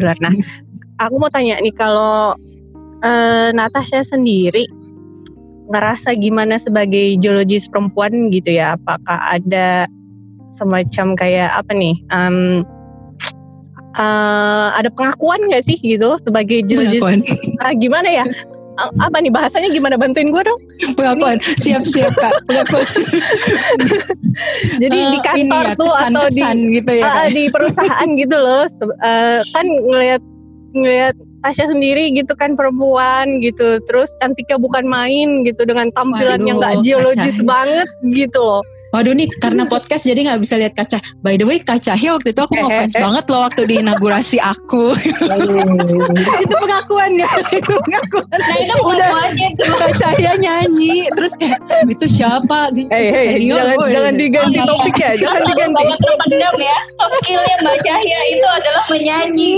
kebetulan. Nah, aku mau tanya nih kalau uh, Natasha sendiri ngerasa gimana sebagai geologis perempuan gitu ya? Apakah ada semacam kayak apa nih? Um, uh, ada pengakuan gak sih gitu sebagai geologis? Pengakuan. Uh, gimana ya? Apa nih bahasanya gimana? Bantuin gue dong. Pengakuan. Siap siap kak. Pengakuan. Jadi uh, di kantor ya, tuh kesan, atau di gitu ya, uh, di perusahaan gitu loh. Uh, kan ngelihat ngelihat Tasya sendiri gitu kan perempuan gitu. Terus cantiknya bukan main gitu dengan tampilan Waduh, yang gak geologis banget gitu loh Waduh nih karena podcast jadi nggak bisa lihat kaca. By the way Kak Cahya waktu itu aku ngefans banget loh waktu di inaugurasi aku. itu pengakuan gak? itu pengakuan. Nah itu pengakuannya itu. Kak Cahya nyanyi terus kayak itu siapa? Gitu, hey, hey, jangan, boy. jangan diganti oh, topik ya. Jangan diganti. Sangat terpendam ya. Soft skillnya Mbak Cahya itu adalah menyanyi.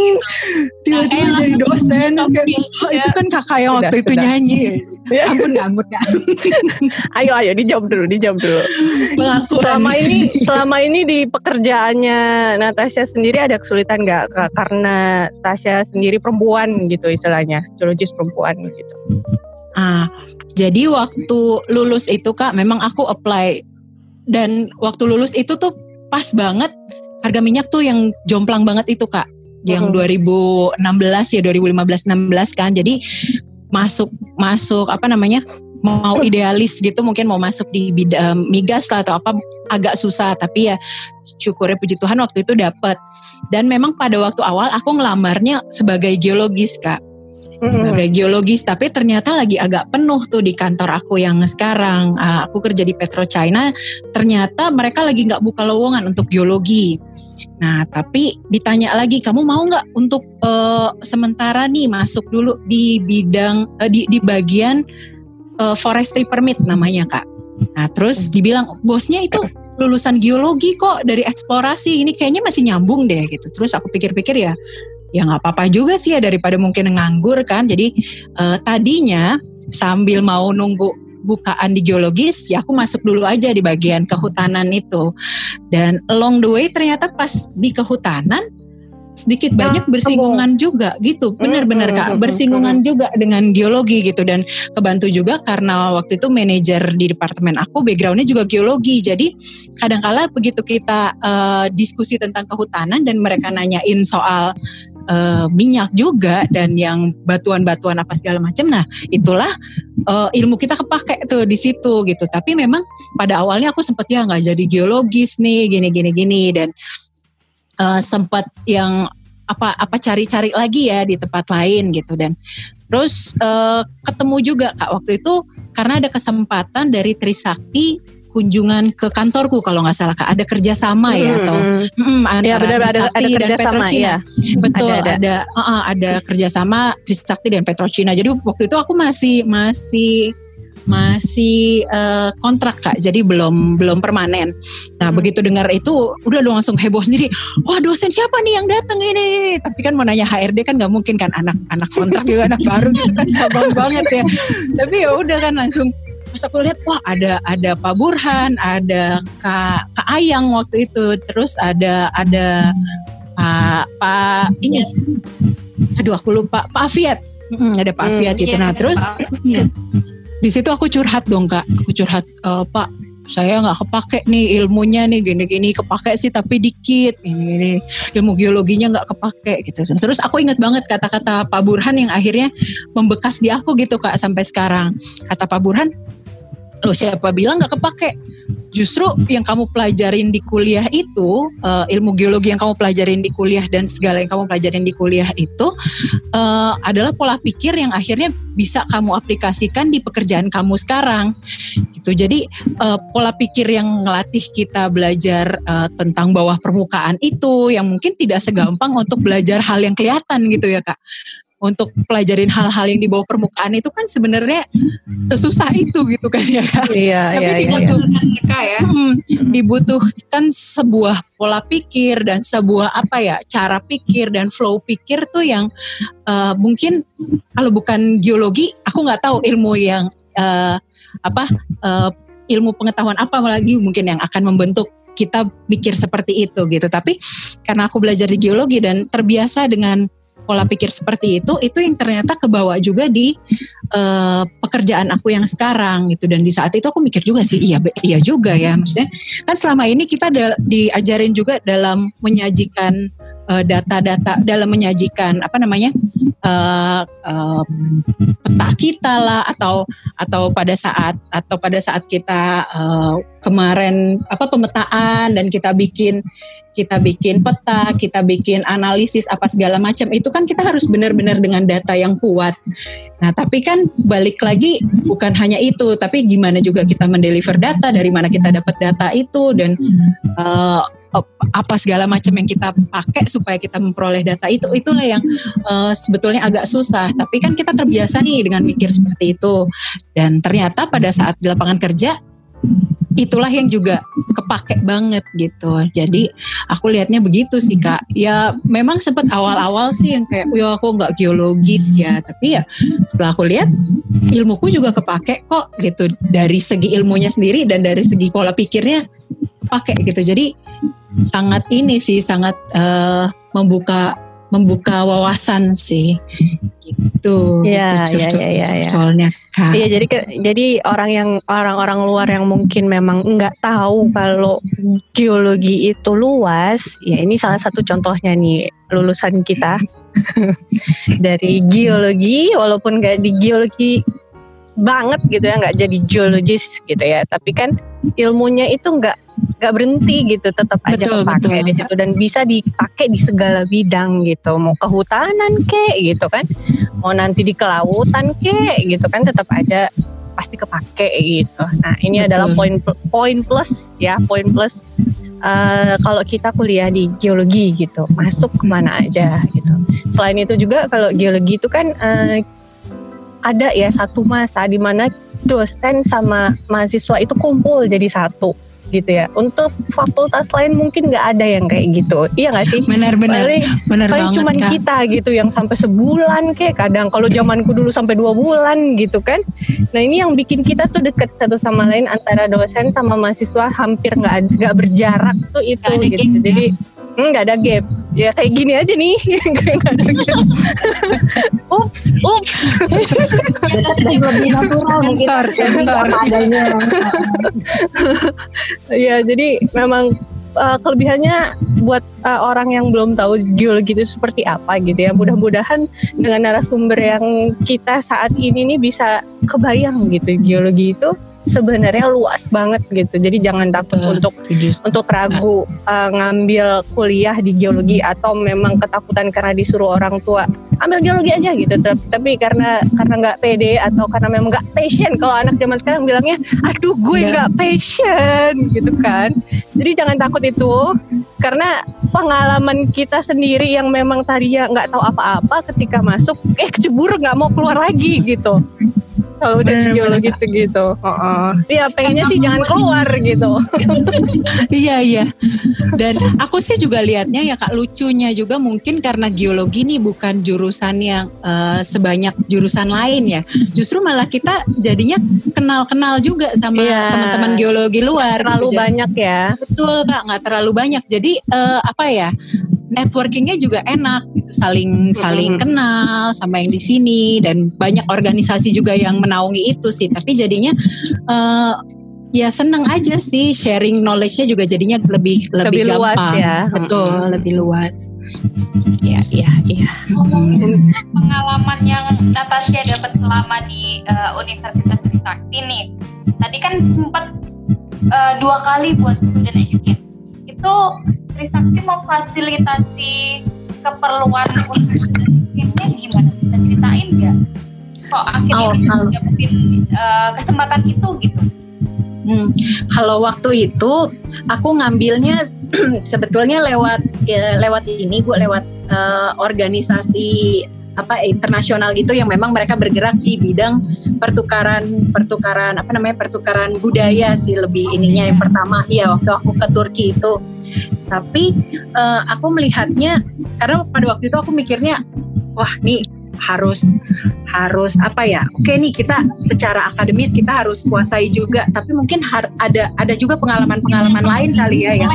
Tiba-tiba nah, jadi dosen. Terus kayak, oh, itu kan kakak yang waktu itu nyanyi. Ya. Ampun gak, ampun gak. ayo, ayo dijawab dulu, dijawab dulu pengakuan. Selama ini selama ini di pekerjaannya Natasha sendiri ada kesulitan nggak karena Tasya sendiri perempuan gitu istilahnya, geologis perempuan gitu. Ah, jadi waktu lulus itu Kak, memang aku apply dan waktu lulus itu tuh pas banget harga minyak tuh yang jomplang banget itu Kak. Yang hmm. 2016 ya 2015 16 kan. Jadi masuk masuk apa namanya? mau idealis gitu mungkin mau masuk di bidang migas lah atau apa agak susah tapi ya syukurnya puji Tuhan waktu itu dapat dan memang pada waktu awal aku ngelamarnya sebagai geologis kak sebagai geologis tapi ternyata lagi agak penuh tuh di kantor aku yang sekarang uh, aku kerja di Petro China ternyata mereka lagi nggak buka lowongan untuk geologi nah tapi ditanya lagi kamu mau nggak untuk uh, sementara nih masuk dulu di bidang uh, di di bagian uh, forestry permit namanya kak. Nah terus dibilang bosnya itu lulusan geologi kok dari eksplorasi ini kayaknya masih nyambung deh gitu. Terus aku pikir-pikir ya ya nggak apa-apa juga sih ya daripada mungkin nganggur kan. Jadi uh, tadinya sambil mau nunggu bukaan di geologis ya aku masuk dulu aja di bagian kehutanan itu. Dan along the way ternyata pas di kehutanan sedikit banyak bersinggungan juga gitu. Benar-benar kak. Bersinggungan juga dengan geologi gitu. Dan kebantu juga karena waktu itu manajer di departemen aku backgroundnya juga geologi. Jadi kadangkala begitu kita uh, diskusi tentang kehutanan dan mereka nanyain soal uh, minyak juga dan yang batuan-batuan apa segala macam. Nah, itulah uh, ilmu kita kepake tuh di situ gitu. Tapi memang pada awalnya aku sempat ya nggak jadi geologis nih, gini gini dan uh, sempat yang apa apa cari-cari lagi ya di tempat lain gitu dan terus uh, ketemu juga kak waktu itu karena ada kesempatan dari Trisakti kunjungan ke kantorku kalau nggak salah kak. Ada kerjasama ya hmm. atau hmm, antara ya, benar, Trisakti ada, ada dan Petrocina. ya. betul ada ada. ada, uh, ada kerjasama Trisakti dan Petrocina. Jadi waktu itu aku masih masih masih uh, kontrak kak. Jadi belum belum permanen. Nah hmm. begitu dengar itu udah lu langsung heboh sendiri. Wah dosen siapa nih yang datang ini? Tapi kan mau nanya HRD kan nggak mungkin kan? Anak anak kontrak juga anak baru gitu kan sabang banget ya. Tapi ya udah kan langsung pas aku lihat wah ada ada Pak Burhan ada Kak Kak Ayang waktu itu. Terus ada ada Pak Pak ini. Aduh aku lupa. Pak Afiat. Hmm, ada Pak Afiat hmm, itu iya, nah terus di situ aku curhat dong kak. Aku curhat e, pak saya nggak kepake nih ilmunya nih gini-gini kepake sih tapi dikit ini, ini ilmu geologinya nggak kepake gitu. Terus aku inget banget kata-kata Pak Burhan yang akhirnya membekas di aku gitu kak sampai sekarang. Kata Pak Burhan lo siapa bilang nggak kepake? Justru yang kamu pelajarin di kuliah itu uh, ilmu geologi yang kamu pelajarin di kuliah dan segala yang kamu pelajarin di kuliah itu uh, adalah pola pikir yang akhirnya bisa kamu aplikasikan di pekerjaan kamu sekarang. Gitu. Jadi uh, pola pikir yang ngelatih kita belajar uh, tentang bawah permukaan itu yang mungkin tidak segampang untuk belajar hal yang kelihatan gitu ya kak untuk pelajarin hal-hal yang di bawah permukaan itu kan sebenarnya sesusah itu gitu kan ya kan. Iya, Tapi iya, dibutuh, iya. Ya. Hmm, dibutuhkan sebuah pola pikir dan sebuah apa ya cara pikir dan flow pikir tuh yang uh, mungkin kalau bukan geologi aku nggak tahu ilmu yang uh, apa uh, ilmu pengetahuan apa lagi mungkin yang akan membentuk kita mikir seperti itu gitu. Tapi karena aku belajar di geologi dan terbiasa dengan pola pikir seperti itu itu yang ternyata kebawa juga di uh, pekerjaan aku yang sekarang gitu. Dan di saat itu aku mikir juga sih iya iya juga ya maksudnya. Kan selama ini kita diajarin juga dalam menyajikan eh, data-data uh, dalam menyajikan apa namanya uh, uh, peta kita lah atau atau pada saat atau pada saat kita uh, kemarin apa pemetaan dan kita bikin kita bikin peta, kita bikin analisis apa segala macam itu kan kita harus benar-benar dengan data yang kuat. Nah, tapi kan balik lagi bukan hanya itu, tapi gimana juga kita mendeliver data, dari mana kita dapat data itu dan uh, apa segala macam yang kita pakai supaya kita memperoleh data itu itulah yang uh, sebetulnya agak susah. Tapi kan kita terbiasa nih dengan mikir seperti itu. Dan ternyata pada saat di lapangan kerja itulah yang juga kepake banget gitu. Jadi aku lihatnya begitu sih kak. Ya memang sempat awal-awal sih yang kayak, ya aku nggak geologis ya. Tapi ya setelah aku lihat ilmuku juga kepake kok gitu. Dari segi ilmunya sendiri dan dari segi pola pikirnya kepake gitu. Jadi sangat ini sih sangat uh, membuka membuka wawasan sih. Gitu ya, gitu, ya, ya, ya, soalnya kan iya jadi jadi orang yang orang-orang luar yang mungkin memang nggak tahu kalau geologi itu luas ya ini salah satu contohnya nih lulusan kita. Dari geologi walaupun nggak di geologi banget gitu ya nggak jadi geologis gitu ya. Tapi kan ilmunya itu nggak nggak berhenti gitu tetap aja betul, kepake betul. di situ. Dan bisa dipakai di segala bidang gitu. Mau kehutanan kek gitu kan. Mau nanti di kelautan kek gitu kan tetap aja pasti kepake gitu. Nah ini betul. adalah poin poin plus ya poin plus uh, kalau kita kuliah di geologi gitu. Masuk ke mana aja gitu. Selain itu juga kalau geologi itu kan uh, ada ya satu masa di mana dosen sama mahasiswa itu kumpul jadi satu gitu ya. Untuk fakultas lain mungkin nggak ada yang kayak gitu. Iya nggak sih? Benar-benar. Benar banget. Cuma kita gitu yang sampai sebulan kayak kadang kalau zamanku dulu sampai dua bulan gitu kan. Nah ini yang bikin kita tuh deket satu sama lain antara dosen sama mahasiswa hampir nggak nggak berjarak tuh itu gitu. Jadi nggak ada gap. Ya kayak gini aja nih. Nggak ada gap. Ups ups. Lebih natural sensor sensor. Adanya ya jadi memang uh, kelebihannya buat uh, orang yang belum tahu geologi itu seperti apa gitu ya. Mudah-mudahan dengan narasumber yang kita saat ini nih bisa kebayang gitu geologi itu sebenarnya luas banget gitu. Jadi jangan takut Betul, untuk setuju. untuk ragu uh, ngambil kuliah di geologi atau memang ketakutan karena disuruh orang tua ambil geologi aja gitu. Tapi karena karena nggak pede atau karena memang nggak passion. Kalau anak zaman sekarang bilangnya, aduh gue iya. nggak passion gitu kan. Jadi jangan takut itu karena pengalaman kita sendiri yang memang tadinya nggak tahu apa-apa ketika masuk, eh kecebur nggak mau keluar lagi gitu kalau udah geologi gitu gitu. Oh, Iya pengennya sih jangan keluar gitu. iya iya. Dan aku sih juga lihatnya ya kak lucunya juga mungkin karena geologi ini bukan jurusan yang uh, sebanyak jurusan lain ya. Justru malah kita jadinya kenal-kenal juga sama iya. teman-teman geologi luar. Terlalu gitu. banyak ya. Betul kak nggak terlalu banyak. Jadi uh, apa ya? networkingnya juga enak gitu saling saling kenal sama yang di sini dan banyak organisasi juga yang menaungi itu sih. Tapi jadinya uh, ya seneng aja sih sharing knowledge-nya juga jadinya lebih lebih, lebih gampang. luas ya. betul hmm. lebih luas. Iya iya iya. Pengalaman yang Natasha dapat selama di uh, Universitas Trisakti nih. Tadi kan sempat uh, dua kali buat student exchange itu Trisakti memfasilitasi keperluan untuk gimana? Bisa ceritain nggak? Kok akhirnya oh, bisa dapetin uh, kesempatan itu gitu? Hmm, kalau waktu itu aku ngambilnya sebetulnya lewat ya, lewat ini bu lewat uh, organisasi apa internasional gitu yang memang mereka bergerak di bidang pertukaran pertukaran apa namanya pertukaran budaya sih lebih ininya yang pertama iya waktu aku ke Turki itu tapi uh, aku melihatnya karena pada waktu itu aku mikirnya wah nih harus harus apa ya oke nih kita secara akademis kita harus kuasai juga. Tapi mungkin har, ada ada juga pengalaman-pengalaman lain kali ya yang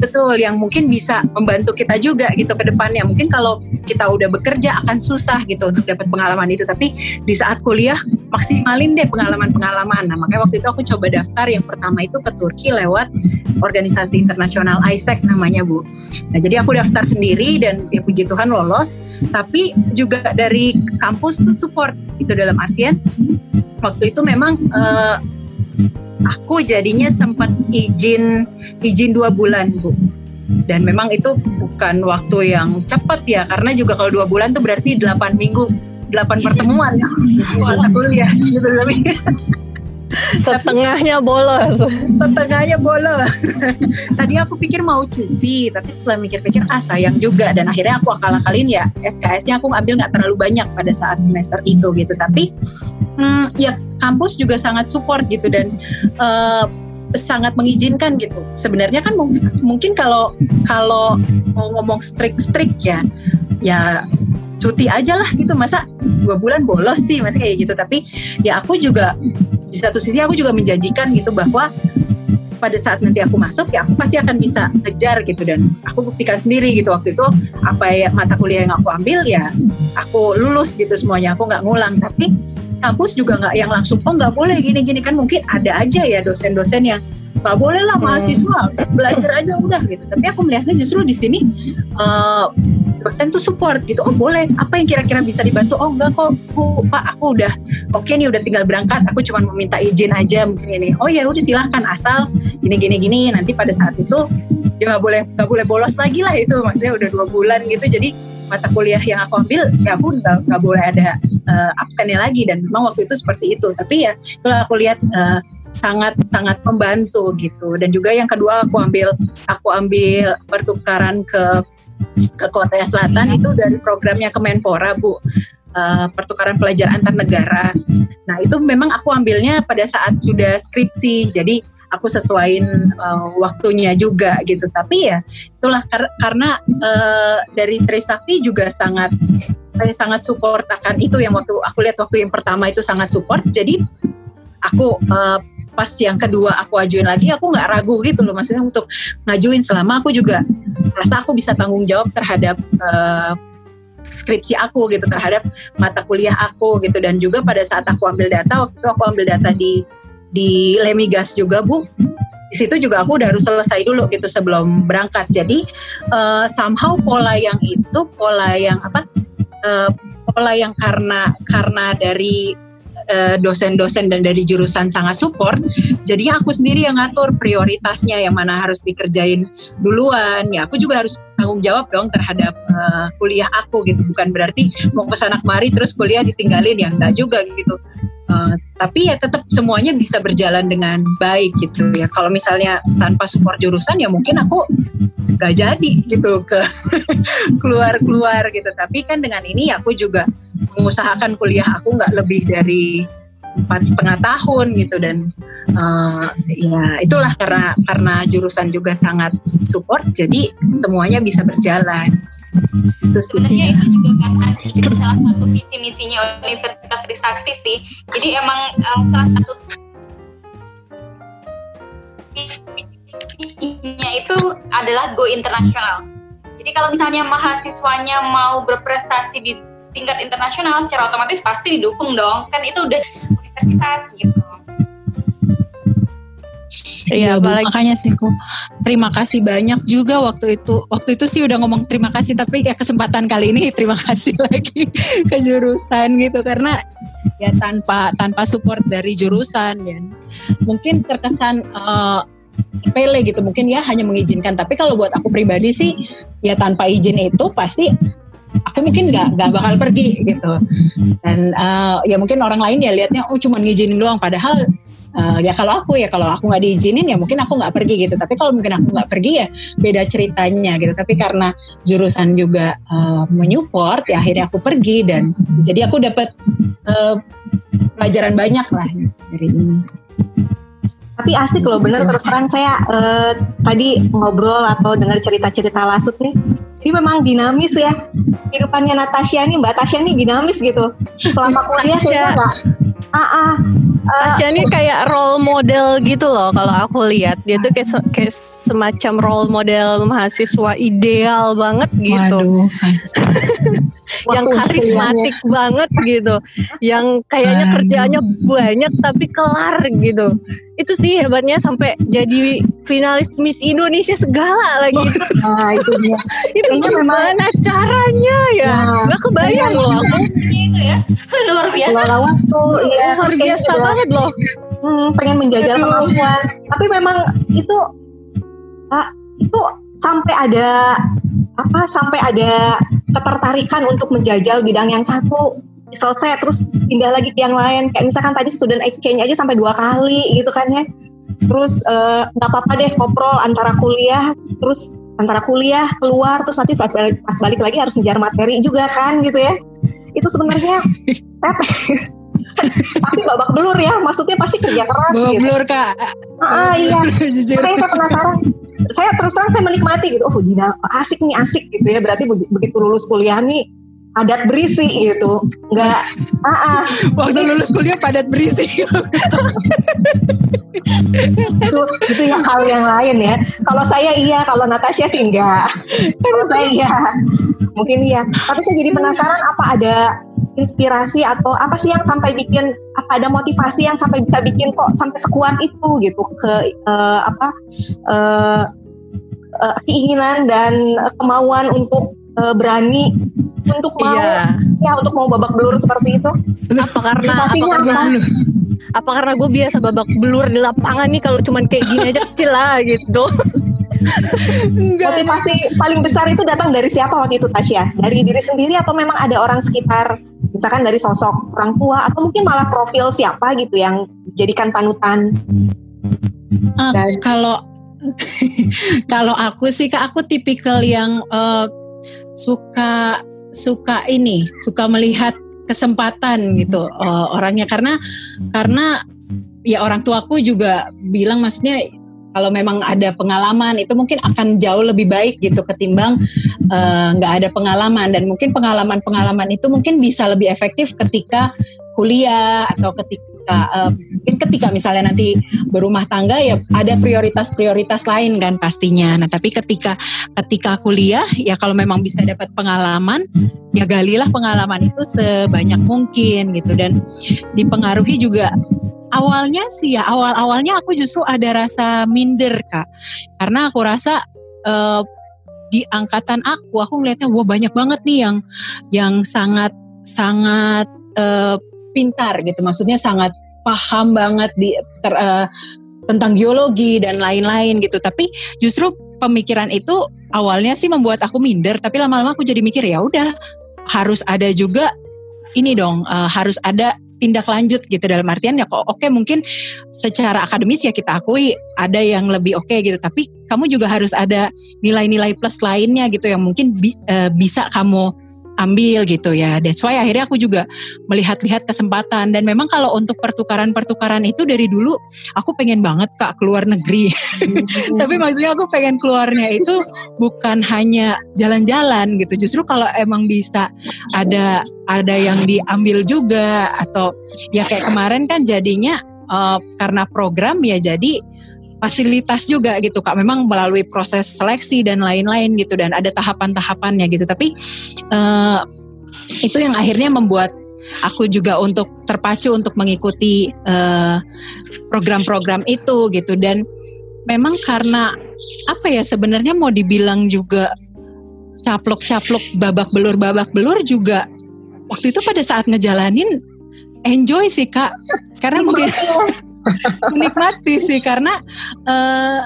betul yang mungkin bisa membantu kita juga gitu ke depannya. Mungkin kalau kita udah bekerja akan susah gitu untuk dapat pengalaman itu. Tapi di saat kuliah maksimalin deh pengalaman-pengalaman. Nah makanya waktu itu aku coba daftar. Yang pertama itu ke Turki lewat organisasi internasional ISEC namanya Bu. Nah jadi aku daftar sendiri dan ya puji Tuhan lolos. Tapi juga dari kampus tuh support itu dalam artian waktu itu memang uh, aku jadinya sempat izin izin dua bulan bu. Dan memang itu bukan waktu yang cepat ya karena juga kalau dua bulan tuh berarti delapan minggu delapan pertemuan ya kuliah gitu tapi setengahnya bolos setengahnya bolos tadi aku pikir mau cuti tapi setelah mikir-pikir ah sayang juga dan akhirnya aku akal-akalin ya SKS-nya aku ambil nggak terlalu banyak pada saat semester itu gitu tapi hmm, ya kampus juga sangat support gitu dan uh, sangat mengizinkan gitu. Sebenarnya kan mungkin, mungkin kalau kalau mau ngomong strict-strict ya, ya cuti aja lah gitu. Masa dua bulan bolos sih, masa kayak gitu. Tapi ya aku juga di satu sisi aku juga menjanjikan gitu bahwa pada saat nanti aku masuk ya aku pasti akan bisa ngejar gitu dan aku buktikan sendiri gitu. Waktu itu apa ya mata kuliah yang aku ambil ya aku lulus gitu semuanya. Aku nggak ngulang. Tapi kampus juga nggak yang langsung oh nggak boleh gini-gini. Kan mungkin ada aja ya dosen-dosen yang nggak boleh lah mahasiswa belajar aja udah gitu. Tapi aku melihatnya justru di sini uh, dosen tuh support gitu. Oh boleh. Apa yang kira-kira bisa dibantu? Oh enggak kok. Bu, pak aku udah oke okay nih udah tinggal berangkat. Aku cuma meminta izin aja mungkin ini. Oh ya udah silahkan. Asal gini gini gini. Nanti pada saat itu ya nggak boleh nggak boleh bolos lagi lah itu. Maksudnya udah dua bulan gitu. Jadi mata kuliah yang aku ambil ya aku nggak boleh ada uh, absennya lagi. Dan memang waktu itu seperti itu. Tapi ya itulah aku lihat uh, sangat sangat membantu gitu. Dan juga yang kedua aku ambil aku ambil pertukaran ke ke Korea Selatan itu dari programnya Kemenpora Bu uh, pertukaran pelajar antar negara. Nah itu memang aku ambilnya pada saat sudah skripsi, jadi aku sesuaiin uh, waktunya juga gitu. Tapi ya itulah kar karena uh, dari Trisakti juga sangat saya sangat support akan itu yang waktu aku lihat waktu yang pertama itu sangat support. Jadi aku uh, pas yang kedua aku ajuin lagi aku nggak ragu gitu loh maksudnya untuk ngajuin. Selama aku juga rasa aku bisa tanggung jawab terhadap uh, skripsi aku gitu terhadap mata kuliah aku gitu. Dan juga pada saat aku ambil data waktu itu aku ambil data di di Lemigas juga bu di situ juga aku udah harus selesai dulu gitu sebelum berangkat. Jadi uh, somehow pola yang itu pola yang apa uh, pola yang karena karena dari dosen-dosen dan dari jurusan sangat support. Jadi aku sendiri yang ngatur prioritasnya yang mana harus dikerjain duluan. Ya aku juga harus tanggung jawab dong terhadap uh, kuliah aku gitu. Bukan berarti mau ke sana kemari terus kuliah ditinggalin ya enggak juga gitu. Uh, tapi ya tetap semuanya bisa berjalan dengan baik gitu ya. Kalau misalnya tanpa support jurusan ya mungkin aku nggak jadi gitu ke keluar-keluar gitu. Tapi kan dengan ini aku juga mengusahakan kuliah aku nggak lebih dari empat setengah tahun gitu. Dan uh, ya itulah karena karena jurusan juga sangat support jadi semuanya bisa berjalan. Itu sebenarnya itu juga kan itu salah satu visi misinya Universitas Trisakti sih. Jadi emang uh, salah satu visinya itu adalah go internasional. Jadi kalau misalnya mahasiswanya mau berprestasi di tingkat internasional secara otomatis pasti didukung dong. Kan itu udah universitas gitu. Iya, Bu, makanya sih ku terima kasih banyak juga waktu itu. Waktu itu sih udah ngomong terima kasih, tapi ya kesempatan kali ini terima kasih lagi ke jurusan gitu. Karena ya tanpa tanpa support dari jurusan ya. Mungkin terkesan uh, sepele gitu. Mungkin ya hanya mengizinkan. Tapi kalau buat aku pribadi sih ya tanpa izin itu pasti aku mungkin nggak nggak bakal pergi gitu. Dan uh, ya mungkin orang lain ya liatnya oh cuma ngizinin doang. Padahal uh, ya kalau aku ya kalau aku nggak diizinin ya mungkin aku nggak pergi gitu. Tapi kalau mungkin aku nggak pergi ya beda ceritanya gitu. Tapi karena jurusan juga uh, menyupport ya akhirnya aku pergi dan jadi aku dapat uh, pelajaran banyak lah dari ini. Tapi asik loh bener. Terus terang saya uh, tadi ngobrol atau dengar cerita-cerita Lasut nih ini memang dinamis ya. Kehidupannya Natasha nih Mbak Tasya nih dinamis gitu. Selama kuliah saya nggak ah, ah. Tasya ini kayak role model gitu loh kalau aku lihat. Dia tuh kayak kayak semacam role model mahasiswa ideal banget gitu. Waduh, yang karismatik banget gitu. Yang kayaknya kerjaannya banyak tapi kelar gitu. Itu sih hebatnya sampai jadi finalis Miss Indonesia segala lagi. Nah, itu dia. itu gimana memang... caranya ya? Nah, Gak kebayang loh aku. Itu ya. Luar biasa. waktu, iya. Luar biasa banget loh. Hmm, pengen menjajal kemampuan. Tapi memang itu Pak itu sampai ada apa sampai ada ketertarikan untuk menjajal bidang yang satu. Selesai terus pindah lagi ke yang lain. Kayak misalkan tadi student exchange aja sampai dua kali gitu kan ya. Terus eh, nggak uh, apa-apa deh koprol antara kuliah terus antara kuliah keluar terus nanti pas balik, pas balik lagi harus ngejar materi juga kan gitu ya. Itu sebenarnya pasti babak belur ya. Maksudnya pasti kerja keras babak gitu. belur kak. Ah, iya. Makanya saya penasaran saya terus terang saya menikmati gitu. Oh Dina asik nih asik gitu ya. Berarti begitu lulus kuliah nih padat berisi gitu. Nggak ah, ah. waktu lulus kuliah padat berisi. Itu itu yang hal yang lain ya. Kalau saya iya kalau Natasha sih enggak kalau saya iya mungkin iya. Tapi saya jadi penasaran apa ada inspirasi atau apa sih yang sampai bikin apa ada motivasi yang sampai bisa bikin kok sampai sekuat itu gitu ke uh, apa uh, uh, keinginan dan kemauan untuk uh, berani untuk mau iya. ya untuk mau babak belur seperti itu apa karena apa karena apa karena gue biasa babak belur di lapangan nih kalau cuman kayak gini aja kecil lah gitu Enggak. Motivasi paling besar itu datang dari siapa waktu itu Tasya? Dari diri sendiri atau memang ada orang sekitar misalkan dari sosok orang tua atau mungkin malah profil siapa gitu yang jadikan panutan? Uh, Dan, kalau kalau aku sih kak aku tipikal yang uh, suka suka ini suka melihat kesempatan gitu uh, orangnya karena karena ya orang tuaku juga bilang maksudnya kalau memang ada pengalaman itu mungkin akan jauh lebih baik gitu ketimbang eh, nggak uh, ada pengalaman dan mungkin pengalaman-pengalaman itu mungkin bisa lebih efektif ketika kuliah atau ketika uh, mungkin ketika misalnya nanti berumah tangga ya ada prioritas-prioritas lain kan pastinya. Nah tapi ketika ketika kuliah ya kalau memang bisa dapat pengalaman ya galilah pengalaman itu sebanyak mungkin gitu dan dipengaruhi juga awalnya sih ya awal-awalnya aku justru ada rasa minder kak. Karena aku rasa uh, di angkatan aku aku ngelihatnya wah banyak banget nih yang yang sangat sangat uh, pintar gitu. Maksudnya sangat paham banget di ter, uh, tentang geologi dan lain-lain gitu. Tapi justru pemikiran itu awalnya sih membuat aku minder tapi lama-lama aku jadi mikir ya udah harus ada juga ini dong uh, harus ada tindak lanjut gitu dalam artian ya kok oke okay, mungkin secara akademis ya kita akui ada yang lebih oke okay gitu tapi kamu juga harus ada nilai-nilai plus lainnya gitu yang mungkin bi, uh, bisa kamu ambil gitu ya. That's why akhirnya aku juga melihat-lihat kesempatan dan memang kalau untuk pertukaran-pertukaran itu dari dulu aku pengen banget Kak keluar negeri. Tapi maksudnya aku pengen keluarnya itu bukan hanya jalan-jalan gitu. Justru kalau emang bisa ada ada yang diambil juga atau ya kayak kemarin kan jadinya uh, karena program ya jadi fasilitas juga gitu kak. Memang melalui proses seleksi dan lain-lain gitu dan ada tahapan-tahapannya gitu. Tapi uh, itu yang akhirnya membuat aku juga untuk terpacu untuk mengikuti eh, program-program itu gitu. Dan memang karena apa ya sebenarnya mau dibilang juga caplok-caplok babak belur babak belur juga waktu itu pada saat ngejalanin enjoy sih kak. Karena mungkin menikmati sih karena uh,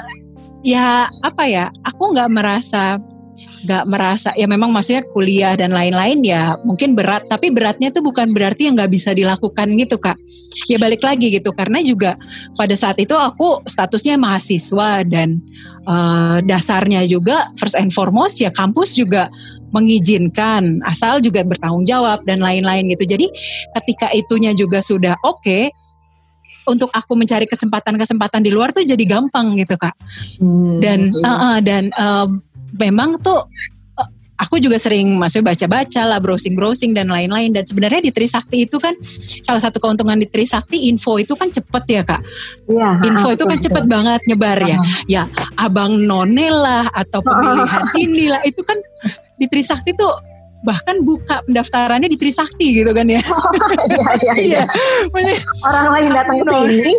ya apa ya aku nggak merasa nggak merasa ya memang maksudnya kuliah dan lain-lain ya mungkin berat tapi beratnya tuh bukan berarti yang nggak bisa dilakukan gitu kak. Ya balik lagi gitu karena juga pada saat itu aku statusnya mahasiswa dan uh, dasarnya juga first and foremost ya kampus juga mengizinkan asal juga bertanggung jawab dan lain-lain gitu. Jadi ketika itunya juga sudah oke okay, untuk aku mencari kesempatan-kesempatan di luar tuh jadi gampang gitu kak. Hmm, dan uh, uh, dan uh, memang tuh uh, aku juga sering maksudnya baca-baca lah, browsing-browsing dan lain-lain. Dan sebenarnya di Trisakti itu kan salah satu keuntungan di Trisakti info itu kan cepet ya kak. Iya. Info itu kan cepet banget nyebar ya. Ya abang none lah atau pemilihan inilah itu kan di Trisakti tuh bahkan buka pendaftarannya di Trisakti gitu kan ya. Oh, iya, iya, iya. Orang lain datang ke sini.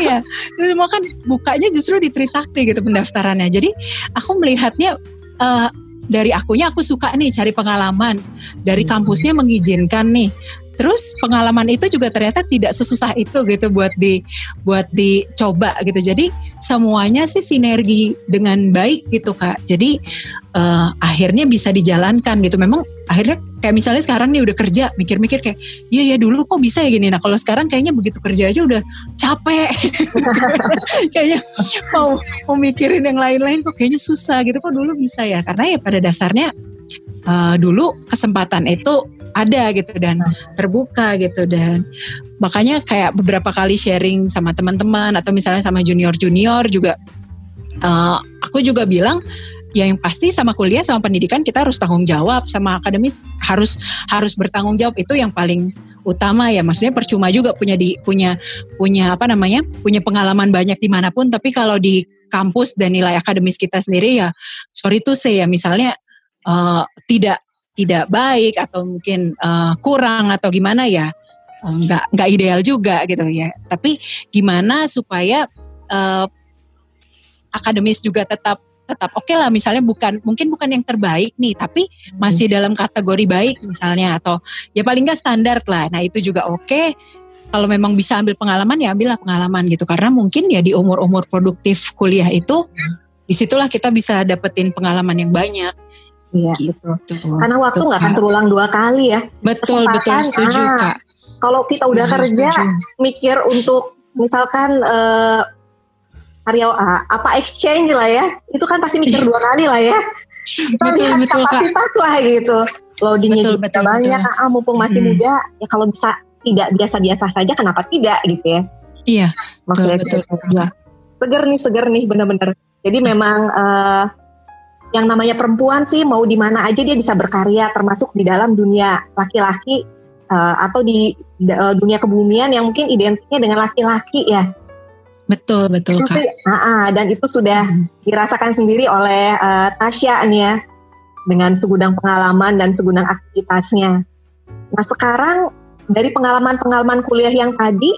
Iya, itu semua kan bukanya justru di Trisakti gitu pendaftarannya. Jadi aku melihatnya uh, dari akunya aku suka nih cari pengalaman dari hmm. kampusnya mengizinkan nih terus pengalaman itu juga ternyata tidak sesusah itu gitu buat di buat dicoba gitu. Jadi semuanya sih sinergi dengan baik gitu kak. Jadi uh, akhirnya bisa dijalankan gitu. Memang akhirnya kayak misalnya sekarang nih udah kerja mikir-mikir kayak iya ya dulu kok bisa ya gini. Nah kalau sekarang kayaknya begitu kerja aja udah capek. Kayaknya mau mau mikirin yang lain-lain kok kayaknya susah gitu. Kok dulu bisa ya? Karena ya pada dasarnya uh, dulu kesempatan itu ada gitu dan terbuka gitu dan makanya kayak beberapa kali sharing sama teman-teman atau misalnya sama junior-junior juga uh, aku juga bilang ya yang pasti sama kuliah sama pendidikan kita harus tanggung jawab sama akademis harus harus bertanggung jawab. Itu yang paling utama ya maksudnya percuma juga punya di punya punya apa namanya punya pengalaman banyak di mana pun tapi kalau di kampus dan nilai akademis kita sendiri ya sorry tuh saya ya misalnya uh, tidak tidak baik atau mungkin uh, kurang atau gimana ya uh, nggak nggak ideal juga gitu ya. Tapi gimana supaya uh, akademis juga tetap tetap oke okay lah. Misalnya bukan mungkin bukan yang terbaik nih tapi masih hmm. dalam kategori baik misalnya atau ya paling nggak standar lah. Nah itu juga oke. Okay. kalau memang bisa ambil pengalaman ya ambillah pengalaman gitu. Karena mungkin ya di umur-umur produktif kuliah itu di situlah kita bisa dapetin pengalaman yang banyak Iya gitu. betul. Karena waktu nggak akan terulang dua kali ya. Betul betul setuju ah, kak. Kalau kita setuju, udah kerja setuju. mikir untuk misalkan uh, karya uh, apa exchange lah ya, itu kan pasti mikir dua kali lah ya. Kita betul, lihat betul, kapasitas kak. lah gitu. Loadingnya betul, juga betul, banyak. Betul. Ah, mumpung masih hmm. muda, ya kalau bisa tidak biasa-biasa saja, kenapa tidak gitu ya? Iya. Maksudnya betul, betul, betul. Seger nih, seger nih, benar-benar. Jadi memang uh, yang namanya perempuan sih mau di mana aja dia bisa berkarya termasuk di dalam dunia laki-laki uh, atau di uh, dunia kebumian yang mungkin identiknya dengan laki-laki ya. Betul betul kak. Uh, uh, dan itu sudah hmm. dirasakan sendiri oleh uh, Tasya nih ya dengan segudang pengalaman dan segudang aktivitasnya. Nah sekarang dari pengalaman-pengalaman kuliah yang tadi,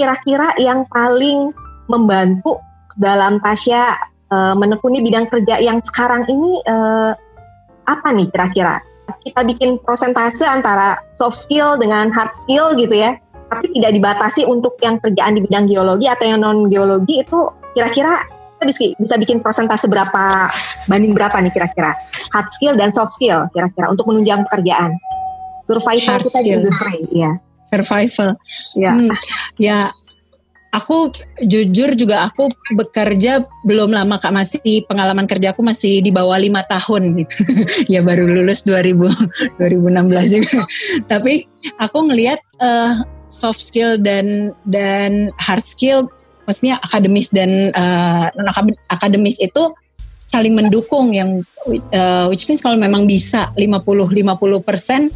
kira-kira yang paling membantu dalam Tasya uh, menekuni bidang kerja yang sekarang ini uh, apa nih kira-kira? Kita bikin prosentase antara soft skill dengan hard skill gitu ya, tapi tidak dibatasi untuk yang kerjaan di bidang geologi atau yang non geologi itu kira-kira kita bisa, bisa bikin prosentase berapa banding berapa nih kira-kira? Hard skill dan soft skill kira-kira untuk menunjang pekerjaan. Survival hard kita skill. juga ya survival. Ya hmm, ya aku jujur juga aku bekerja belum lama kak. Masih pengalaman kerja aku masih di bawah lima tahun. Gitu ya baru lulus 2000 2016 juga. Tapi aku ngelihat uh, soft skill dan dan hard skill maksudnya akademis dan uh, akademis itu saling mendukung yang uh, which means kalau memang bisa 50 50 persen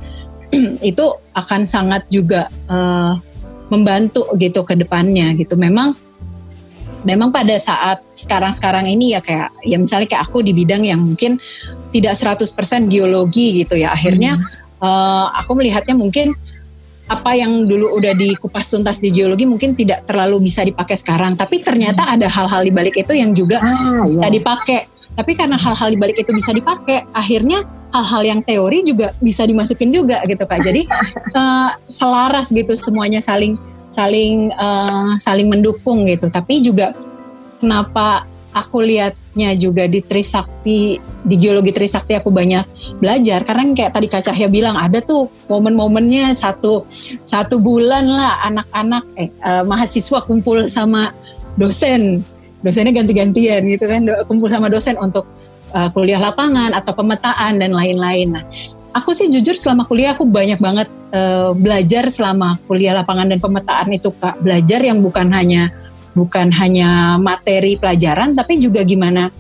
itu akan sangat juga uh, membantu gitu ke depannya gitu. Memang memang pada saat sekarang-sekarang ini ya kayak ya misalnya kayak aku di bidang yang mungkin tidak 100% geologi gitu ya. Akhirnya hmm. uh, aku melihatnya mungkin apa yang dulu udah dikupas tuntas di geologi mungkin tidak terlalu bisa dipakai sekarang tapi ternyata ada hal-hal di balik itu yang juga ah, iya. dipakai tapi karena hal-hal di balik itu bisa dipakai akhirnya hal-hal yang teori juga bisa dimasukin juga gitu kak. Jadi uh, selaras gitu semuanya saling saling uh, saling mendukung gitu. Tapi juga kenapa aku lihatnya juga di Trisakti di geologi Trisakti aku banyak belajar. Karena kayak tadi Kak Cahya bilang ada tuh momen-momennya satu satu bulan lah anak-anak eh uh, mahasiswa kumpul sama dosen dosennya ganti-gantian gitu kan kumpul sama dosen untuk uh, kuliah lapangan atau pemetaan dan lain-lain. Nah, aku sih jujur selama kuliah aku banyak banget uh, belajar selama kuliah lapangan dan pemetaan itu kak. Belajar yang bukan hanya bukan hanya materi pelajaran tapi juga gimana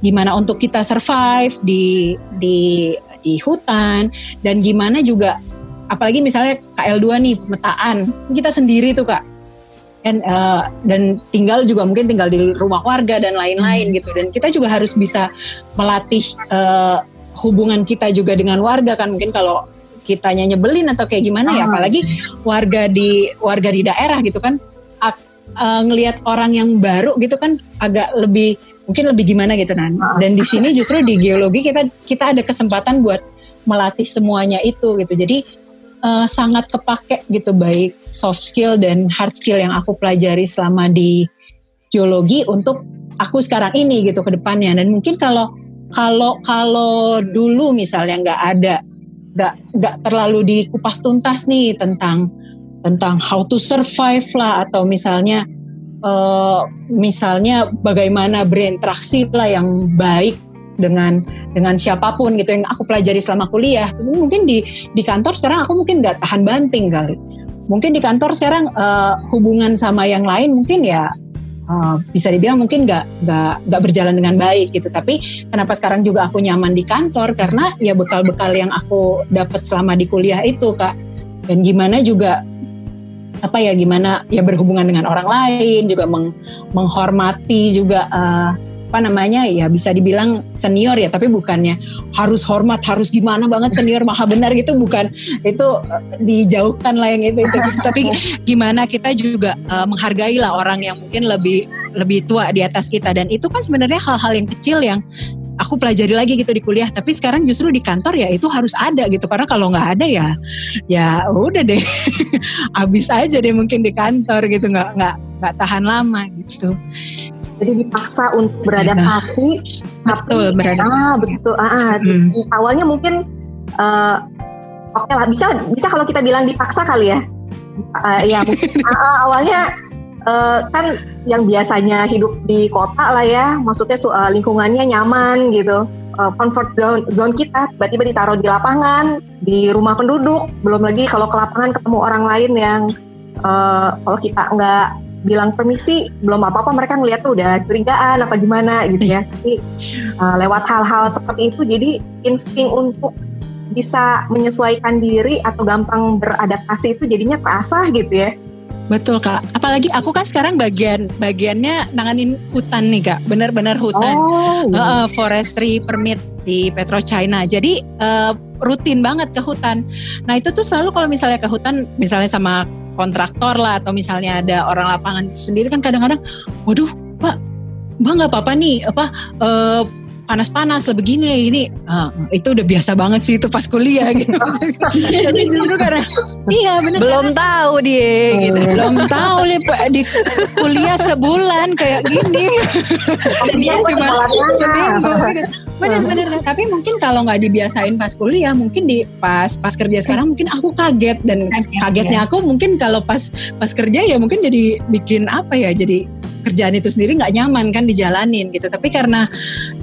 gimana untuk kita survive di di di hutan dan gimana juga apalagi misalnya KL2 nih pemetaan. Kita sendiri tuh kak dan uh, dan tinggal juga mungkin tinggal di rumah warga dan lain-lain gitu. Dan kita juga harus bisa melatih uh, hubungan kita juga dengan warga kan. Mungkin kalau kitanya nyebelin atau kayak gimana ya ah. apalagi warga di warga di daerah gitu kan uh, ngelihat orang yang baru gitu kan agak lebih mungkin lebih gimana gitu kan. Dan di sini justru di geologi kita kita ada kesempatan buat melatih semuanya itu gitu. Jadi uh, sangat kepake gitu baik soft skill dan hard skill yang aku pelajari selama di geologi untuk aku sekarang ini gitu ke depannya. Dan mungkin kalau kalau kalau dulu misalnya nggak ada nggak nggak terlalu dikupas tuntas nih tentang tentang how to survive lah atau misalnya uh, misalnya bagaimana berinteraksi lah yang baik dengan dengan siapa pun gitu yang aku pelajari selama kuliah. Mungkin di di kantor sekarang aku mungkin nggak tahan banting kali. Mungkin di kantor sekarang uh, hubungan sama yang lain mungkin ya uh, bisa dibilang mungkin nggak nggak nggak berjalan dengan baik gitu. Tapi kenapa sekarang juga aku nyaman di kantor? Karena ya bekal-bekal yang aku dapat selama di kuliah itu kak. Dan gimana juga apa ya gimana ya berhubungan dengan orang lain juga meng, menghormati juga uh, apa namanya ya bisa dibilang senior ya tapi bukannya harus hormat harus gimana banget senior maha benar gitu bukan. Itu uh, dijauhkan lah yang itu itu tapi gimana kita juga uh, menghargai lah orang yang mungkin lebih lebih tua di atas kita. Dan itu kan sebenarnya hal-hal yang kecil yang aku pelajari lagi gitu di kuliah. Tapi sekarang justru di kantor ya itu harus ada gitu. Karena kalau nggak ada ya ya udah deh. Habis aja deh mungkin di kantor gitu. Nggak nggak nggak tahan lama gitu jadi dipaksa untuk beradaptasi betul tapi, beradaptasi. ah betul ah, ah hmm. awalnya mungkin uh, oke okay lah bisa bisa kalau kita bilang dipaksa kali ya. Uh, ya mungkin, uh, awalnya uh, kan yang biasanya hidup di kota lah ya maksudnya uh, lingkungannya nyaman gitu. Uh, comfort zone, zone kita tiba-tiba ditaruh di lapangan di rumah penduduk belum lagi kalau ke lapangan ketemu orang lain yang uh, kalau kita nggak bilang permisi belum apa-apa. Mereka ngeliat tuh udah curigaan apa gimana gitu ya. Tapi uh, lewat hal-hal seperti itu jadi insting untuk bisa menyesuaikan diri atau gampang beradaptasi itu jadinya terasa gitu ya. Betul kak, apalagi aku kan sekarang bagian bagiannya nanganin hutan nih kak, benar-benar hutan, oh, uh, forestry permit di Petro China. Jadi uh, rutin banget ke hutan. Nah itu tuh selalu kalau misalnya ke hutan, misalnya sama kontraktor lah atau misalnya ada orang lapangan sendiri kan kadang-kadang waduh pak mbak nggak apa-apa nih apa uh, panas-panas lah begini ini uh, itu udah biasa banget sih itu pas kuliah gitu. Tapi justru karena iya benar belum tahu dia gitu. Belum tahu nih pak di kuliah sebulan kayak gini. Dia cuma seminggu gitu benar-benar tapi mungkin kalau nggak dibiasain pas kuliah mungkin di pas pas kerja sekarang mungkin aku kaget. Dan kaget, kagetnya ya. aku mungkin kalau pas pas kerja ya mungkin jadi bikin apa ya jadi kerjaan itu sendiri nggak nyaman kan dijalanin gitu. Tapi karena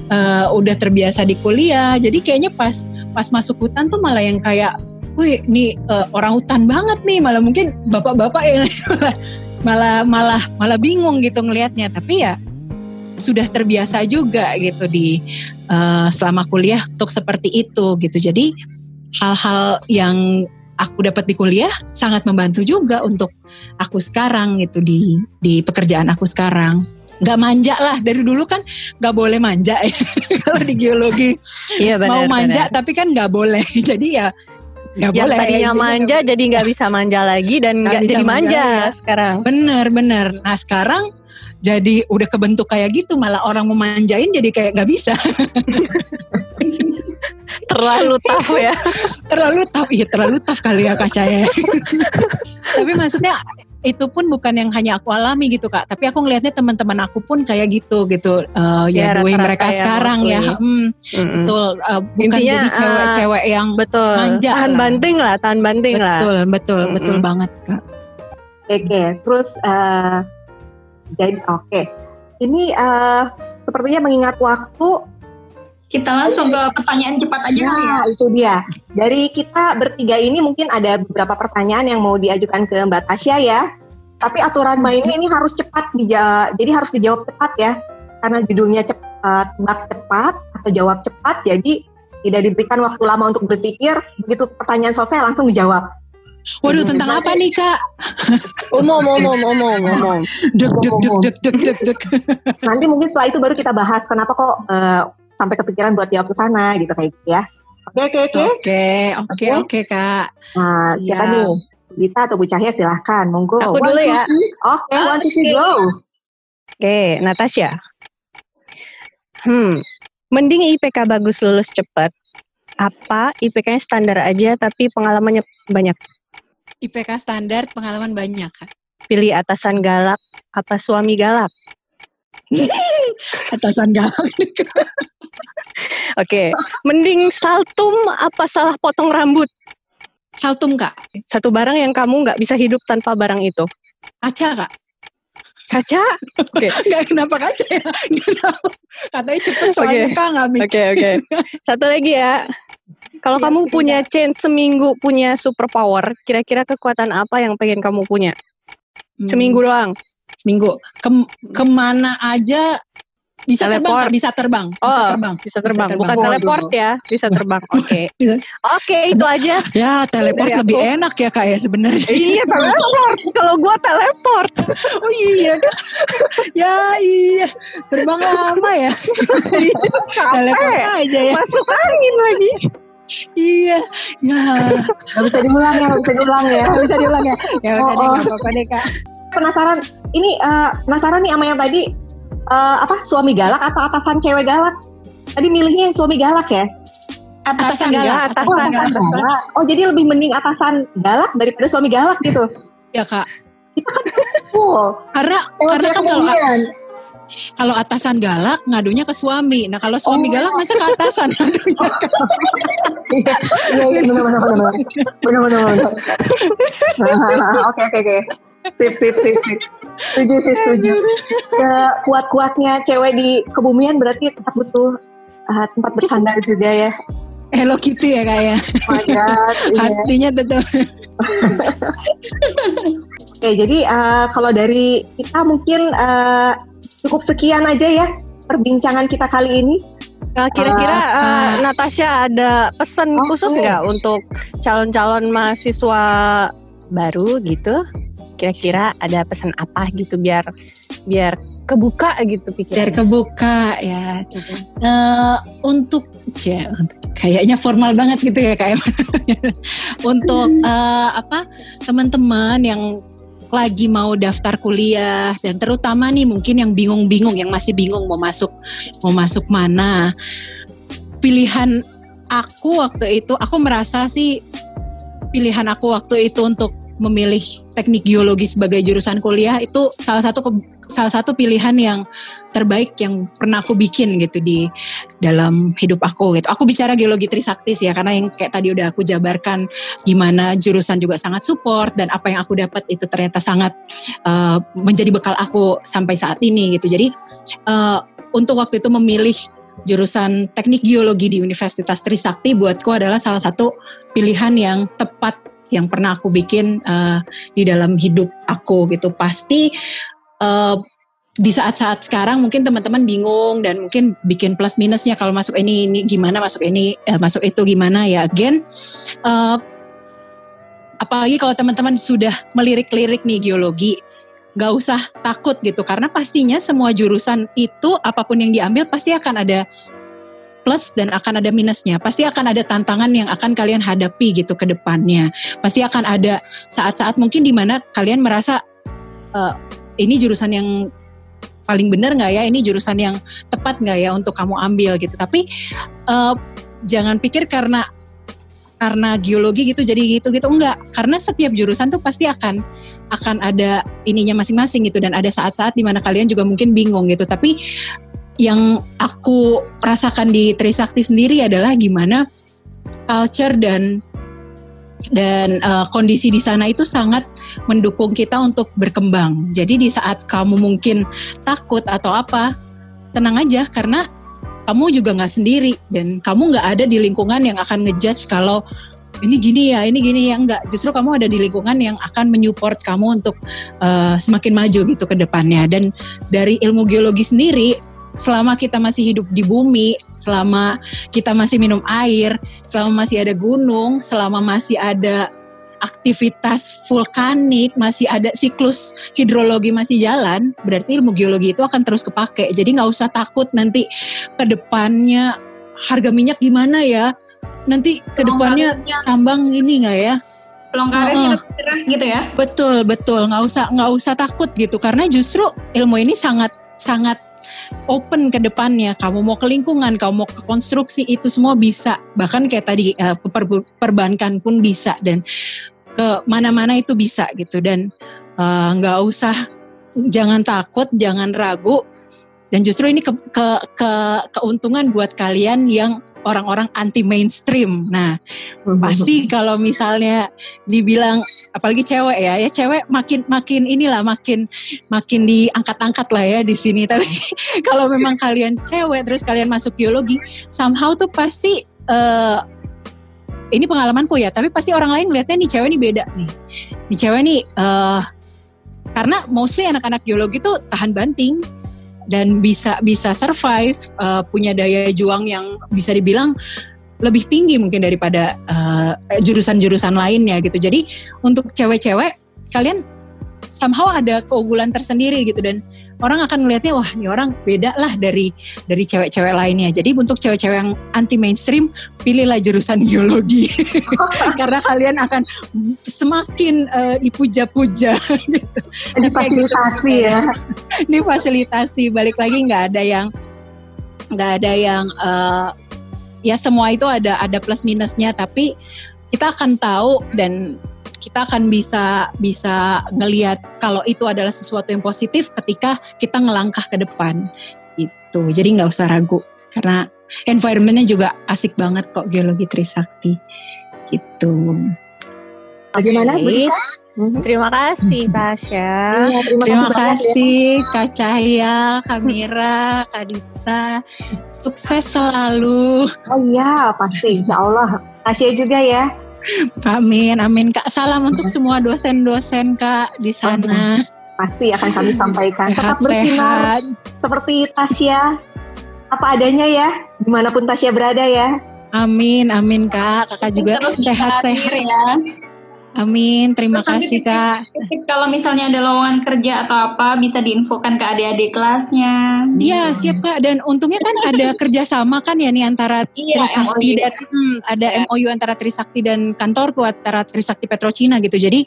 uh, udah terbiasa di kuliah jadi kayaknya pas pas masuk hutan tuh malah yang kayak wih nih uh, orang hutan banget nih. Malah mungkin bapak-bapak yang malah malah malah bingung gitu ngelihatnya. Tapi ya sudah terbiasa juga gitu di uh, selama kuliah untuk seperti itu gitu. Jadi hal-hal yang aku dapat di kuliah sangat membantu juga untuk aku sekarang gitu di di pekerjaan aku sekarang. Gak manja lah dari dulu kan gak boleh manja ya kalau di geologi. Iya, bener, Mau manja bener. tapi kan gak boleh. Jadi ya Gak yang boleh. tadinya manja jadi nggak bisa manja lagi dan nggak jadi manja, manja ya. sekarang. Bener bener. Nah sekarang jadi udah kebentuk kayak gitu malah orang memanjain jadi kayak nggak bisa. Terlalu tough ya. Terlalu tough iya terlalu tough kali ya kaca ya tapi maksudnya itu pun bukan yang hanya aku alami gitu kak. Tapi aku ngelihatnya teman-teman aku pun kayak gitu gitu. Uh, ya, ya dua mereka ya, sekarang ya. hmm, mm-hmm. betul. Uh, bukan Intinya, jadi cewek-cewek uh, yang betul. manja tahan lah. banting lah tahan banting betul, lah. Betul betul mm-hmm. betul banget kak. Oke okay, terus uh, jadi oke. Okay. Ini uh, sepertinya mengingat waktu kita langsung ke pertanyaan cepat aja nah, ya. itu dia. Dari kita bertiga ini mungkin ada beberapa pertanyaan yang mau diajukan ke Mbak Tasya ya. Tapi aturan mainnya ini harus cepat dijawab, jadi harus dijawab cepat ya. Karena judulnya cepat uh, tebak cepat atau jawab cepat jadi tidak diberikan waktu lama untuk berpikir begitu pertanyaan selesai langsung dijawab Waduh tentang apa nih kak? Umum, umum, umum, umum. Dek, dek, dek, dek, dek, dek, dek. Nanti mungkin setelah itu baru kita bahas kenapa kok uh, sampai kepikiran buat jawab ke sana gitu kayak gitu ya. Oke, oke, oke. Oke, oke, oke kak. Nah, siapa nih? Dita atau Bu Cahya silahkan, monggo. Aku dulu ya. Oke, okay, one, two, three, go. Oke, okay, Natasha. Hmm, mending IPK bagus lulus cepat. Apa IPK-nya standar aja tapi pengalamannya banyak? IPK standar pengalaman banyak kan? Pilih atasan galak apa suami galak? atasan galak. Oke, okay. mending saltum apa salah potong rambut? Saltum kak. Satu barang yang kamu nggak bisa hidup tanpa barang itu. Kaca kak. Kaca? Oke. Okay. Gak kenapa kaca ya? Katanya cepet soalnya okay. kak nggak Oke okay, oke. Okay. Satu lagi ya. Kalau ya, kamu punya chance seminggu punya super power, kira-kira kekuatan apa yang pengen kamu punya? Hmm. Seminggu doang. Seminggu. Kem ke mana aja bisa teleport. terbang, bisa terbang, oh, bisa terbang, bisa terbang. Bisa Bukan oh, teleport ya, bisa terbang. Oke, okay. oke okay, itu aja. Ya teleport Dari lebih aku. enak ya kak ya sebenarnya. iya teleport. Kalau gua teleport. oh iya kan? ya iya, terbang lama ya. teleport aja ya. Masuk angin lagi. Iya, ya. Gak bisa diulang ya, gak bisa diulang ya. Gak bisa diulang ya. Ya udah oh, deh, gak apa-apa deh kak. Penasaran, ini uh, penasaran nih sama yang tadi uh, apa suami galak atau atasan cewek galak? Tadi milihnya yang suami galak ya? Atasan, atasan galak, atasan, oh, atasan galak. galak. Oh jadi lebih mending atasan galak daripada suami galak gitu? Ya kak. Kita kan cool. Karena karena kan kalau kalau atasan galak ngadunya ke suami. Nah kalau suami oh. galak masa ke atasan ngadunya ke Iya, iya, benar, benar, benar, benar, benar. Oke, oke, oke. Sip, sip, sip, sip. Setuju sih, setuju. Ya, kuat-kuatnya cewek di kebumian berarti tetap butuh uh, tempat bersandar juga ya. Hello Kitty ya kayak. Oh iya. Hatinya tetap. Oke, jadi uh, kalau dari kita mungkin uh, cukup sekian aja ya perbincangan kita kali ini. Nah, kira-kira uh, uh, Natasha ada pesan okay. khusus nggak untuk calon-calon mahasiswa baru gitu? Kira-kira ada pesan apa gitu biar biar kebuka gitu pikirannya? Biar kebuka ya. Uh, untuk ya, kayaknya formal banget gitu ya kayak untuk uh, apa teman-teman yang lagi mau daftar kuliah. Dan terutama nih mungkin yang bingung-bingung yang masih bingung mau masuk mau masuk mana. Pilihan aku waktu itu aku merasa sih pilihan aku waktu itu untuk memilih teknik geologi sebagai jurusan kuliah itu salah satu salah satu pilihan yang terbaik yang pernah aku bikin gitu di dalam hidup aku gitu. Aku bicara geologi Trisakti sih ya karena yang kayak tadi udah aku jabarkan gimana jurusan juga sangat support dan apa yang aku dapat itu ternyata sangat uh, menjadi bekal aku sampai saat ini gitu. Jadi uh, untuk waktu itu memilih jurusan teknik geologi di Universitas Trisakti buatku adalah salah satu pilihan yang tepat yang pernah aku bikin uh, di dalam hidup aku gitu. Pasti uh, di saat-saat sekarang mungkin teman-teman bingung dan mungkin bikin plus minusnya kalau masuk ini ini gimana masuk ini uh, masuk itu gimana ya. Again uh, apalagi kalau teman-teman sudah melirik-lirik nih geologi nggak usah takut gitu karena pastinya semua jurusan itu apa pun yang diambil pasti akan ada plus dan akan ada minusnya. Pasti akan ada tantangan yang akan kalian hadapi gitu ke depannya. Pasti akan ada saat-saat mungkin di mana kalian merasa uh, ini jurusan yang paling benar nggak ya? Ini jurusan yang tepat nggak ya untuk kamu ambil gitu. Tapi uh, jangan pikir karena karena geologi gitu jadi gitu gitu enggak karena setiap jurusan tuh pasti akan akan ada ininya masing-masing gitu. Dan ada saat-saat di mana kalian juga mungkin bingung gitu. Tapi yang aku rasakan di Trisakti sendiri adalah gimana culture dan dan uh, kondisi di sana itu sangat mendukung kita untuk berkembang. Jadi di saat kamu mungkin takut atau apa, tenang aja. Karena kamu juga nggak sendiri dan kamu nggak ada di lingkungan yang akan ngejudge kalau ini gini ya, ini gini ya enggak. Justru kamu ada di lingkungan yang akan menyupport kamu untuk uh, semakin maju gitu ke depannya. Dan dari ilmu geologi sendiri selama kita masih hidup di bumi, selama kita masih minum air, selama masih ada gunung, selama masih ada aktivitas vulkanik, masih ada siklus hidrologi masih jalan, berarti ilmu geologi itu akan terus kepake. Jadi nggak usah takut nanti ke depannya harga minyak gimana ya? Nanti ke depannya tambang ini nggak ya? Pelonggaran uh, cerah gitu ya? Betul betul nggak usah nggak usah takut gitu karena justru ilmu ini sangat sangat open ke depannya. Kamu mau ke lingkungan, kamu mau ke konstruksi itu semua bisa. Bahkan kayak tadi uh, perbankan pun bisa dan ke mana-mana itu bisa gitu dan eh, nggak uh, usah jangan takut jangan ragu dan justru ini ke, ke, ke keuntungan buat kalian yang orang-orang anti mainstream. Nah, pasti kalau misalnya dibilang apalagi cewek ya, ya cewek makin makin inilah makin makin diangkat-angkat lah ya di sini. Tapi kalau memang kalian cewek terus kalian masuk biologi, somehow tuh pasti uh, ini pengalamanku ya tapi pasti orang lain ngeliatnya nih cewek nih beda nih. Nih cewek nih uh, karena mostly anak-anak geologi tuh tahan banting dan bisa bisa survive uh, punya daya juang yang bisa dibilang lebih tinggi mungkin daripada jurusan-jurusan uh, lainnya gitu. Jadi untuk cewek-cewek kalian somehow ada keunggulan tersendiri gitu dan orang akan melihatnya wah ini orang beda lah dari dari cewek-cewek lainnya. Jadi untuk cewek-cewek yang anti mainstream pilihlah jurusan geologi karena kalian akan semakin uh, dipuja-puja gitu. Difasilitasi gitu. ya. Difasilitasi balik lagi nggak ada yang nggak ada yang uh, ya semua itu ada ada plus minusnya tapi kita akan tahu dan kita akan bisa bisa ngelihat kalau itu adalah sesuatu yang positif ketika kita ngelangkah ke depan itu jadi nggak usah ragu karena environmentnya juga asik banget kok geologi Trisakti gitu bagaimana Bu mhm. Terima kasih Tasya. Ya, terima, terima kasih ya. Kak Cahaya, Kak Mira, Kak Dita. Sukses selalu. Oh iya, pasti. Insya Allah. Tasya juga ya. Amin, amin Kak. Salam untuk semua dosen-dosen Kak di sana. Pasti akan kami sampaikan. Tetap bersinar seperti Tasya. Apa adanya ya, di mana pun Tasya berada ya. Amin, amin Kak. Kakak juga sehat-sehat ya. Amin, terima Terus kasih Kak. Kalau misalnya ada lowongan kerja atau apa, bisa diinfokan ke adik-adik kelasnya. Iya, siap Kak. Dan untungnya kan ada kerjasama kan ya nih antara iya, Trisakti MOU. dan hmm, ada ya. MOU antara Trisakti dan kantorku antara Trisakti Petrocina gitu. Jadi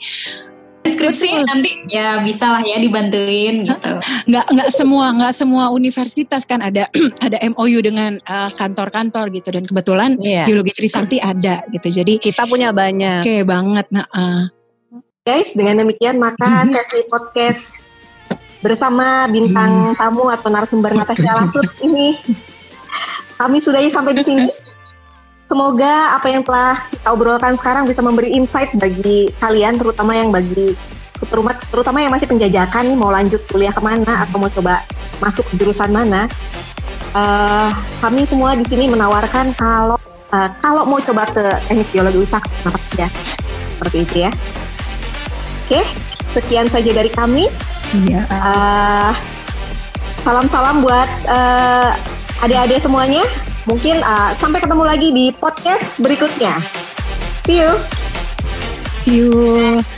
skripsi Betul. nanti ya bisa lah ya dibantuin gitu. Nggak nggak semua nggak semua universitas kan ada ada MOU dengan uh, kantor-kantor gitu dan kebetulan yeah. geologi Trisakti ada gitu. Jadi kita punya banyak. Oke okay, banget. Nah, uh. guys dengan demikian maka sesi podcast bersama bintang hmm. tamu atau narasumber Natasha Latut ini kami sudah sampai di sini. Semoga apa yang telah kita obrolkan sekarang bisa memberi insight bagi kalian, terutama yang bagi terutama, terutama yang masih penjajakan nih mau lanjut kuliah ke mana atau mau coba masuk jurusan mana. Uh, kami semua di sini menawarkan kalau uh, kalau mau coba ke teknik biologi usaha kenapa ya seperti itu ya. Oke, sekian saja dari kami. Iya. Uh, salam-salam buat uh, adik-adik semuanya. Mungkin uh, sampai ketemu lagi di podcast berikutnya. See you. See you.